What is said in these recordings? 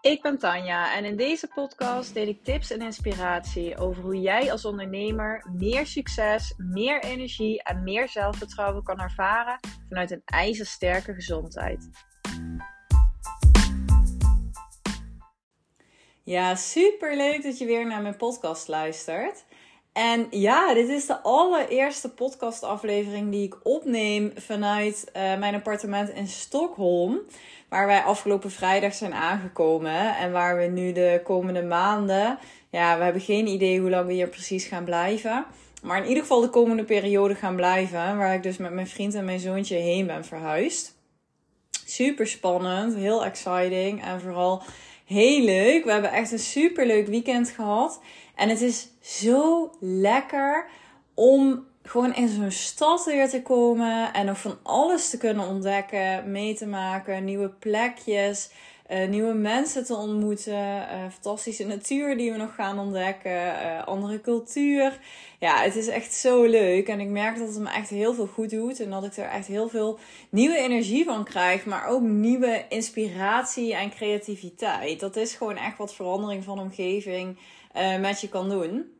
Ik ben Tanja en in deze podcast deel ik tips en inspiratie over hoe jij als ondernemer meer succes, meer energie en meer zelfvertrouwen kan ervaren vanuit een ijzersterke gezondheid. Ja, super leuk dat je weer naar mijn podcast luistert. En ja, dit is de allereerste podcastaflevering die ik opneem vanuit uh, mijn appartement in Stockholm. Waar wij afgelopen vrijdag zijn aangekomen. En waar we nu de komende maanden. Ja, we hebben geen idee hoe lang we hier precies gaan blijven. Maar in ieder geval de komende periode gaan blijven. Waar ik dus met mijn vriend en mijn zoontje heen ben verhuisd. Super spannend, heel exciting. En vooral heel leuk. We hebben echt een super leuk weekend gehad. En het is zo lekker om gewoon in zo'n stad weer te komen en nog van alles te kunnen ontdekken, mee te maken, nieuwe plekjes, uh, nieuwe mensen te ontmoeten, uh, fantastische natuur die we nog gaan ontdekken, uh, andere cultuur. Ja, het is echt zo leuk en ik merk dat het me echt heel veel goed doet en dat ik er echt heel veel nieuwe energie van krijg, maar ook nieuwe inspiratie en creativiteit. Dat is gewoon echt wat verandering van omgeving met je kan doen.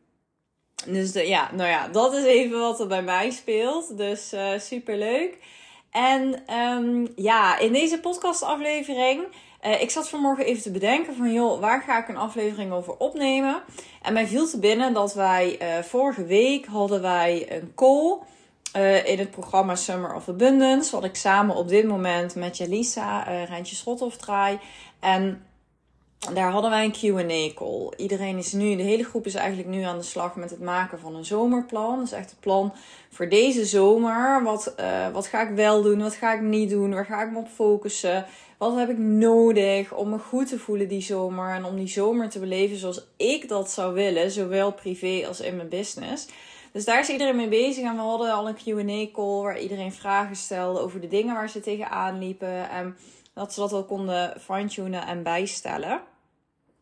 Dus de, ja, nou ja, dat is even wat er bij mij speelt. Dus uh, super leuk. En um, ja, in deze podcastaflevering. Uh, ik zat vanmorgen even te bedenken van joh, waar ga ik een aflevering over opnemen? En mij viel te binnen dat wij uh, vorige week hadden wij een call in het programma Summer of Abundance. Wat ik samen op dit moment met Jalisa, uh, Rijntje Schothoff draai. En daar hadden wij een QA-call. Iedereen is nu, de hele groep is eigenlijk nu aan de slag met het maken van een zomerplan. Dus echt het plan voor deze zomer. Wat, uh, wat ga ik wel doen? Wat ga ik niet doen? Waar ga ik me op focussen? Wat heb ik nodig om me goed te voelen die zomer? En om die zomer te beleven zoals ik dat zou willen, zowel privé als in mijn business. Dus daar is iedereen mee bezig. En we hadden al een QA-call waar iedereen vragen stelde over de dingen waar ze tegenaan liepen. En dat ze dat wel konden fine-tunen en bijstellen.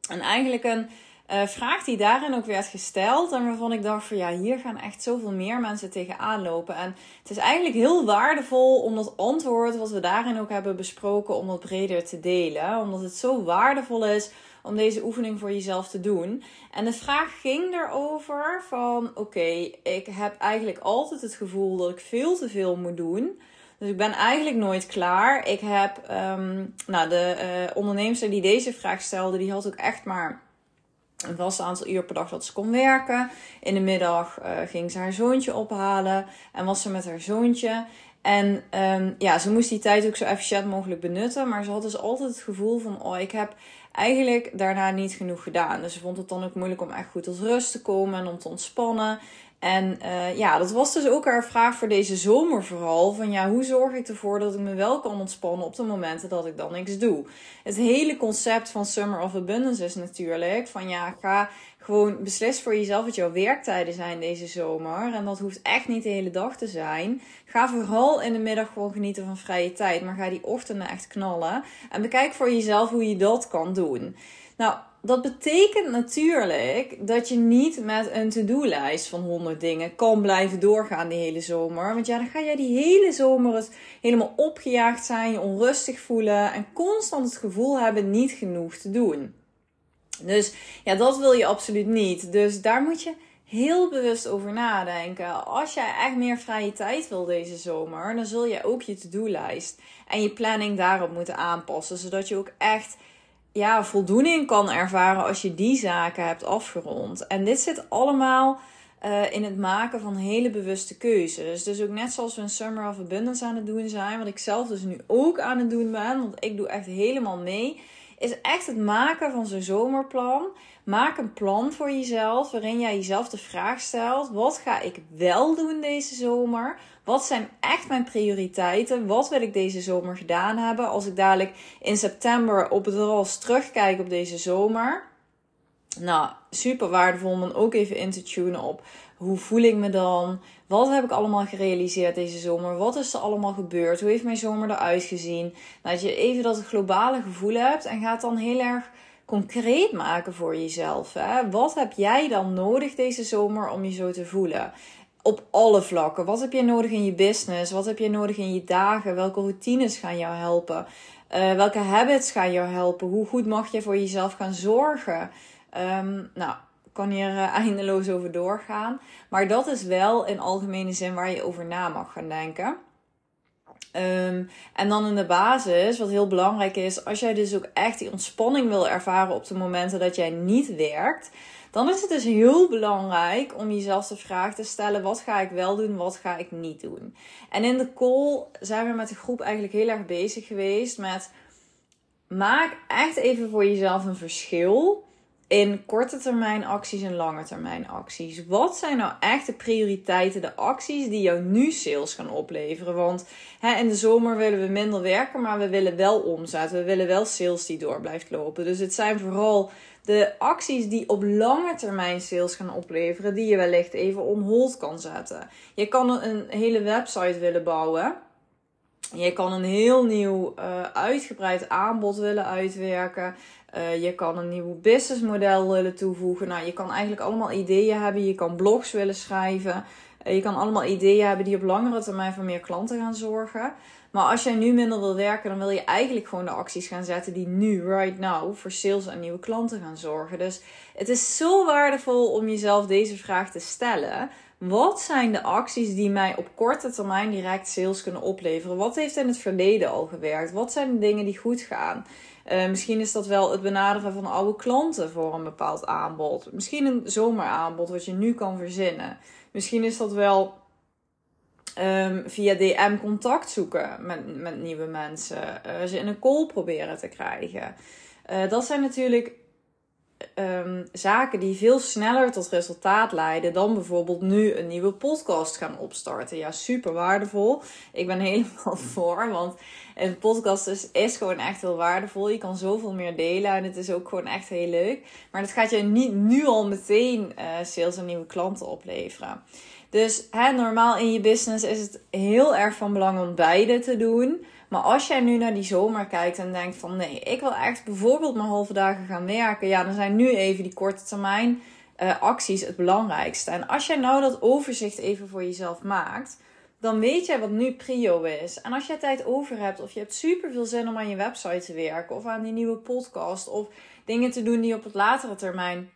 En eigenlijk een uh, vraag die daarin ook werd gesteld. En waarvan ik dacht van ja, hier gaan echt zoveel meer mensen tegenaan lopen. En het is eigenlijk heel waardevol om dat antwoord wat we daarin ook hebben besproken, om dat breder te delen. Omdat het zo waardevol is om deze oefening voor jezelf te doen. En de vraag ging erover van oké, ik heb eigenlijk altijd het gevoel dat ik veel te veel moet doen. Dus ik ben eigenlijk nooit klaar. Ik heb, um, nou, de uh, die deze vraag stelde, die had ook echt maar een vast aantal uur per dag dat ze kon werken. In de middag uh, ging ze haar zoontje ophalen en was ze met haar zoontje. En um, ja, ze moest die tijd ook zo efficiënt mogelijk benutten. Maar ze had dus altijd het gevoel van: oh, ik heb eigenlijk daarna niet genoeg gedaan. Dus ze vond het dan ook moeilijk om echt goed tot rust te komen en om te ontspannen. En uh, ja, dat was dus ook haar vraag voor deze zomer vooral. Van ja, hoe zorg ik ervoor dat ik me wel kan ontspannen op de momenten dat ik dan niks doe? Het hele concept van Summer of Abundance is natuurlijk van ja, ga gewoon beslis voor jezelf wat jouw werktijden zijn deze zomer. En dat hoeft echt niet de hele dag te zijn. Ga vooral in de middag gewoon genieten van vrije tijd. Maar ga die ochtenden echt knallen. En bekijk voor jezelf hoe je dat kan doen. Nou, dat betekent natuurlijk dat je niet met een to-do-lijst van 100 dingen kan blijven doorgaan die hele zomer. Want ja, dan ga jij die hele zomer het helemaal opgejaagd zijn, je onrustig voelen en constant het gevoel hebben niet genoeg te doen. Dus ja, dat wil je absoluut niet. Dus daar moet je heel bewust over nadenken. Als jij echt meer vrije tijd wil deze zomer, dan zul je ook je to-do-lijst en je planning daarop moeten aanpassen, zodat je ook echt ja, voldoening kan ervaren als je die zaken hebt afgerond. En dit zit allemaal uh, in het maken van hele bewuste keuzes. Dus ook net zoals we een Summer of Abundance aan het doen zijn, wat ik zelf dus nu ook aan het doen ben, want ik doe echt helemaal mee, is echt het maken van zo'n zomerplan. Maak een plan voor jezelf waarin jij jezelf de vraag stelt: wat ga ik wel doen deze zomer? Wat zijn echt mijn prioriteiten? Wat wil ik deze zomer gedaan hebben? Als ik dadelijk in september op het RAS terugkijk op deze zomer. Nou, super waardevol om dan ook even in te tunen op hoe voel ik me dan? Wat heb ik allemaal gerealiseerd deze zomer? Wat is er allemaal gebeurd? Hoe heeft mijn zomer eruit gezien? Nou, dat je even dat globale gevoel hebt en gaat dan heel erg concreet maken voor jezelf. Hè? Wat heb jij dan nodig deze zomer om je zo te voelen? Op alle vlakken. Wat heb je nodig in je business? Wat heb je nodig in je dagen? Welke routines gaan jou helpen? Uh, welke habits gaan jou helpen? Hoe goed mag je voor jezelf gaan zorgen? Um, nou, kan hier uh, eindeloos over doorgaan. Maar dat is wel in algemene zin waar je over na mag gaan denken. Um, en dan in de basis, wat heel belangrijk is, als jij dus ook echt die ontspanning wil ervaren op de momenten dat jij niet werkt, dan is het dus heel belangrijk om jezelf de vraag te stellen: wat ga ik wel doen, wat ga ik niet doen? En in de call zijn we met de groep eigenlijk heel erg bezig geweest met maak echt even voor jezelf een verschil in korte termijn acties en lange termijn acties. Wat zijn nou echt de prioriteiten, de acties die jou nu sales gaan opleveren? Want hè, in de zomer willen we minder werken, maar we willen wel omzet. We willen wel sales die door blijft lopen. Dus het zijn vooral de acties die op lange termijn sales gaan opleveren, die je wellicht even on hold kan zetten. Je kan een hele website willen bouwen. Je kan een heel nieuw uh, uitgebreid aanbod willen uitwerken. Uh, je kan een nieuw businessmodel willen toevoegen. Nou, je kan eigenlijk allemaal ideeën hebben. Je kan blogs willen schrijven. Uh, je kan allemaal ideeën hebben die op langere termijn voor meer klanten gaan zorgen. Maar als jij nu minder wil werken, dan wil je eigenlijk gewoon de acties gaan zetten die nu, right now, voor sales en nieuwe klanten gaan zorgen. Dus het is zo waardevol om jezelf deze vraag te stellen. Wat zijn de acties die mij op korte termijn direct sales kunnen opleveren? Wat heeft in het verleden al gewerkt? Wat zijn de dingen die goed gaan? Uh, misschien is dat wel het benaderen van oude klanten voor een bepaald aanbod. Misschien een zomeraanbod wat je nu kan verzinnen. Misschien is dat wel um, via DM contact zoeken met, met nieuwe mensen. Uh, ze in een call proberen te krijgen. Uh, dat zijn natuurlijk um, zaken die veel sneller tot resultaat leiden dan bijvoorbeeld nu een nieuwe podcast gaan opstarten. Ja, super waardevol. Ik ben helemaal voor, want een podcast is, is gewoon echt heel waardevol. Je kan zoveel meer delen en het is ook gewoon echt heel leuk. Maar dat gaat je niet nu al meteen uh, sales en nieuwe klanten opleveren. Dus hè, normaal in je business is het heel erg van belang om beide te doen. Maar als jij nu naar die zomer kijkt en denkt van nee, ik wil echt bijvoorbeeld mijn halve dagen gaan werken. Ja, dan zijn nu even die korte termijn uh, acties het belangrijkste. En als jij nou dat overzicht even voor jezelf maakt, dan weet jij wat nu prio is. En als jij tijd over hebt of je hebt super veel zin om aan je website te werken of aan die nieuwe podcast of dingen te doen die op het latere termijn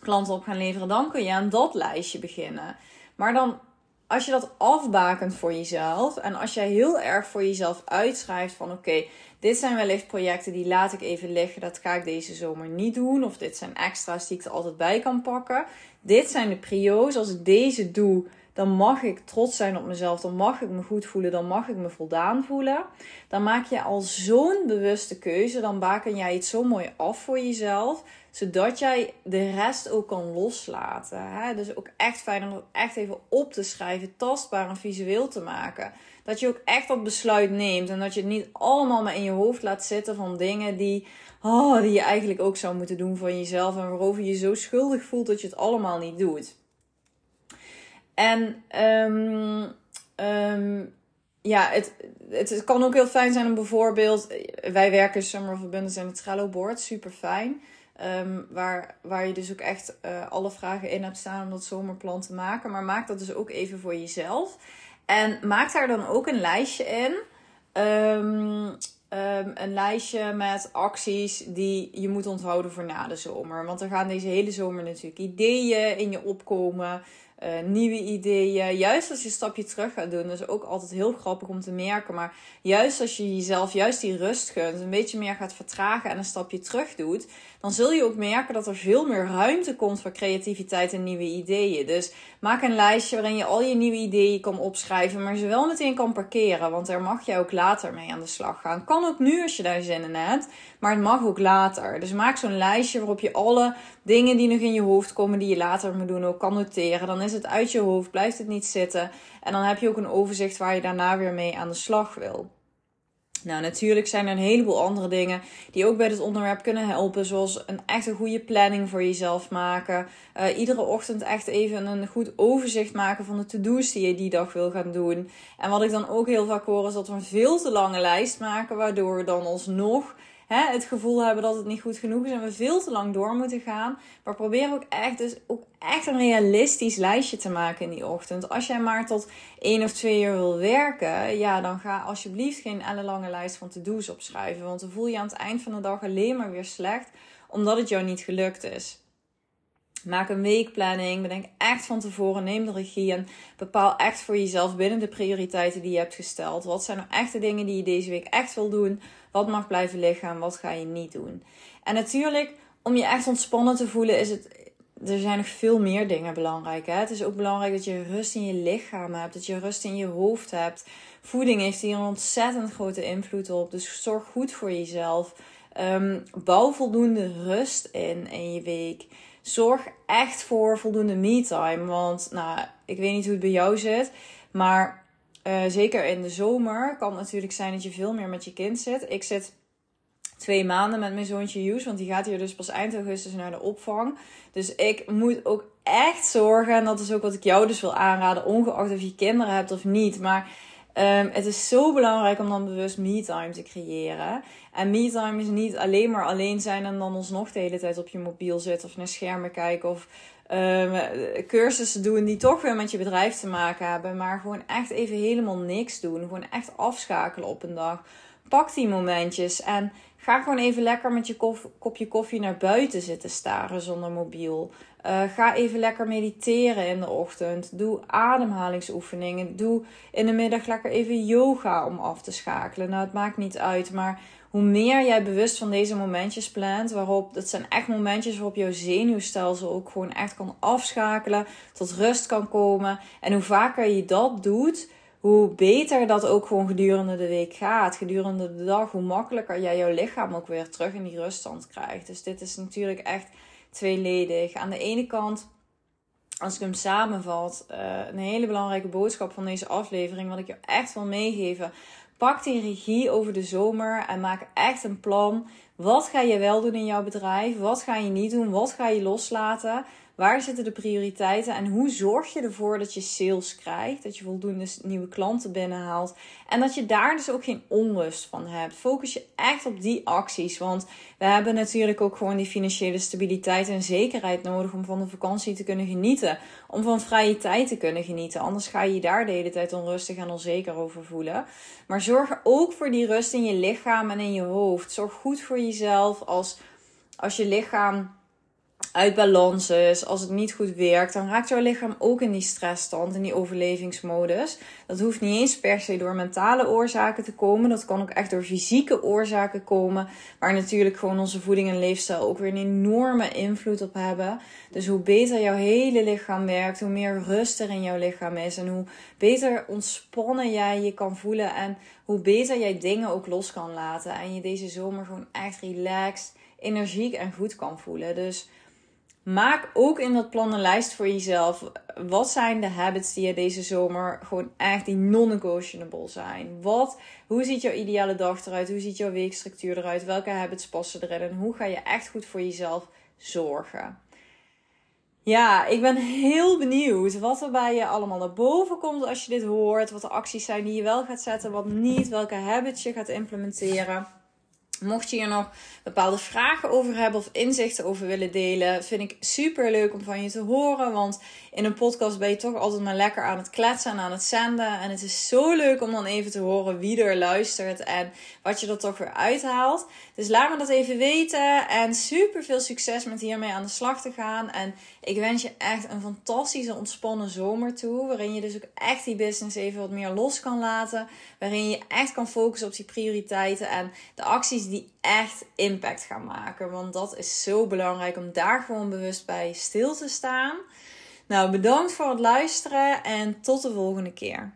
klanten op gaan leveren, dan kun je aan dat lijstje beginnen. Maar dan als je dat afbakent voor jezelf en als jij heel erg voor jezelf uitschrijft van oké, dit zijn wellicht projecten die laat ik even liggen, dat ga ik deze zomer niet doen. Of dit zijn extra's die ik er altijd bij kan pakken. Dit zijn de prio's. Als ik deze doe, dan mag ik trots zijn op mezelf. Dan mag ik me goed voelen. Dan mag ik me voldaan voelen. Dan maak je al zo'n bewuste keuze. Dan baken jij het zo mooi af voor jezelf zodat jij de rest ook kan loslaten. Hè? Dus ook echt fijn om echt even op te schrijven, tastbaar en visueel te maken. Dat je ook echt dat besluit neemt en dat je het niet allemaal maar in je hoofd laat zitten van dingen die, oh, die je eigenlijk ook zou moeten doen van jezelf en waarover je zo schuldig voelt dat je het allemaal niet doet. En um, um, ja, het, het kan ook heel fijn zijn om bijvoorbeeld, wij werken Summer of Abundance in het Trello board, super fijn. Ehm, waar, waar je dus ook echt uh, alle vragen in hebt staan om dat zomerplan te maken. Maar maak dat dus ook even voor jezelf. En maak daar dan ook een lijstje in. Een lijstje met acties die je moet onthouden voor na de zomer. Want er gaan deze hele zomer natuurlijk ideeën in je opkomen. Uh, nieuwe ideeën. Juist als je een stapje terug gaat doen, dat is ook altijd heel grappig om te merken. Maar juist als je jezelf juist die rust gunt, een beetje meer gaat vertragen en een stapje terug doet, dan zul je ook merken dat er veel meer ruimte komt voor creativiteit en nieuwe ideeën. Dus maak een lijstje waarin je al je nieuwe ideeën kan opschrijven, maar ze wel meteen kan parkeren, want daar mag je ook later mee aan de slag gaan. Kan ook nu als je daar zin in hebt, maar het mag ook later. Dus maak zo'n lijstje waarop je alle dingen die nog in je hoofd komen, die je later moet doen, ook kan noteren. Dan is het uit je hoofd, blijft het niet zitten. En dan heb je ook een overzicht waar je daarna weer mee aan de slag wil. Nou, natuurlijk zijn er een heleboel andere dingen die ook bij dit onderwerp kunnen helpen. Zoals een echt een goede planning voor jezelf maken. Uh, iedere ochtend echt even een goed overzicht maken van de to-do's die je die dag wil gaan doen. En wat ik dan ook heel vaak hoor is dat we een veel te lange lijst maken. Waardoor we dan alsnog hè, het gevoel hebben dat het niet goed genoeg is en we veel te lang door moeten gaan. Maar probeer ook echt, dus ook echt een realistisch lijstje te maken in die ochtend. Als jij maar tot één of twee uur wil werken, ja, dan ga alsjeblieft geen ellenlange lijst van to-do's opschrijven. Want dan voel je aan het eind van de dag alleen maar weer slecht, omdat het jou niet gelukt is. Maak een weekplanning. Bedenk echt van tevoren. Neem de regie. En bepaal echt voor jezelf binnen de prioriteiten die je hebt gesteld. Wat zijn nou echt de dingen die je deze week echt wil doen? Wat mag blijven liggen en wat ga je niet doen? En natuurlijk, om je echt ontspannen te voelen, is het. Er zijn nog veel meer dingen belangrijk. Hè? Het is ook belangrijk dat je rust in je lichaam hebt. Dat je rust in je hoofd hebt. Voeding heeft hier een ontzettend grote invloed op. Dus zorg goed voor jezelf. Um, bouw voldoende rust in in je week zorg echt voor voldoende me-time. Want nou, ik weet niet hoe het bij jou zit. Maar uh, zeker in de zomer kan het natuurlijk zijn dat je veel meer met je kind zit. Ik zit twee maanden met mijn zoontje Joes. Want die gaat hier dus pas eind augustus naar de opvang. Dus ik moet ook echt zorgen. En dat is ook wat ik jou dus wil aanraden. Ongeacht of je kinderen hebt of niet. Maar um, het is zo belangrijk om dan bewust me-time te creëren. En me-time is niet alleen maar alleen zijn en dan alsnog de hele tijd op je mobiel zitten of naar schermen kijken of um, cursussen doen die toch weer met je bedrijf te maken hebben. Maar gewoon echt even helemaal niks doen. Gewoon echt afschakelen op een dag. Pak die momentjes en ga gewoon even lekker met je kopje koffie naar buiten zitten staren zonder mobiel. Uh, ga even lekker mediteren in de ochtend. Doe ademhalingsoefeningen. Doe in de middag lekker even yoga om af te schakelen. Nou, het maakt niet uit, maar hoe meer jij bewust van deze momentjes plant, waarop dat zijn echt momentjes waarop jouw zenuwstelsel ook gewoon echt kan afschakelen, tot rust kan komen. En hoe vaker je dat doet, hoe beter dat ook gewoon gedurende de week gaat, gedurende de dag, hoe makkelijker jij jouw lichaam ook weer terug in die ruststand krijgt. Dus dit is natuurlijk echt tweeledig. Aan de ene kant als ik hem samenvat, uh, een hele belangrijke boodschap van deze aflevering, wat ik je echt wil meegeven. Pak die regie over de zomer en maak echt een plan. Wat ga je wel doen in jouw bedrijf? Wat ga je niet doen? Wat ga je loslaten? Waar zitten de prioriteiten en hoe zorg je ervoor dat je sales krijgt, dat je voldoende nieuwe klanten binnenhaalt en dat je daar dus ook geen onrust van hebt. Focus je echt op die acties, want we hebben natuurlijk ook gewoon die financiële stabiliteit en zekerheid nodig om van de vakantie te kunnen genieten, om van vrije tijd te kunnen genieten. Anders ga je je daar de hele tijd onrustig en onzeker over voelen. Maar zorg ook voor die rust in je lichaam en in je hoofd. Zorg goed voor jezelf als als je lichaam uit balans als het niet goed werkt, dan raakt jouw lichaam ook in die stressstand, in die overlevingsmodus. Dat hoeft niet eens per se door mentale oorzaken te komen. Dat kan ook echt door fysieke oorzaken komen, waar natuurlijk gewoon onze voeding en leefstijl ook weer een enorme invloed op hebben. Dus hoe beter jouw hele lichaam werkt, hoe meer rust er in jouw lichaam is en hoe beter ontspannen jij je kan voelen en hoe beter jij dingen ook los kan laten en je deze zomer gewoon echt relaxed, energiek en goed kan voelen. Dus Maak ook in dat plan een lijst voor jezelf. Wat zijn de habits die je deze zomer gewoon echt die non-negotiable zijn? Wat, hoe ziet jouw ideale dag eruit? Hoe ziet jouw weekstructuur eruit? Welke habits passen erin? En hoe ga je echt goed voor jezelf zorgen? Ja, ik ben heel benieuwd wat er bij je allemaal naar boven komt als je dit hoort. Wat de acties zijn die je wel gaat zetten, wat niet. Welke habits je gaat implementeren. Mocht je hier nog bepaalde vragen over hebben of inzichten over willen delen, vind ik super leuk om van je te horen. Want in een podcast ben je toch altijd maar lekker aan het kletsen en aan het zenden. En het is zo leuk om dan even te horen wie er luistert en wat je er toch weer uithaalt. Dus laat me dat even weten. En super veel succes met hiermee aan de slag te gaan. En ik wens je echt een fantastische ontspannen zomer toe. Waarin je dus ook echt die business even wat meer los kan laten. Waarin je echt kan focussen op die prioriteiten en de acties die echt impact gaan maken. Want dat is zo belangrijk om daar gewoon bewust bij stil te staan. Nou, bedankt voor het luisteren en tot de volgende keer.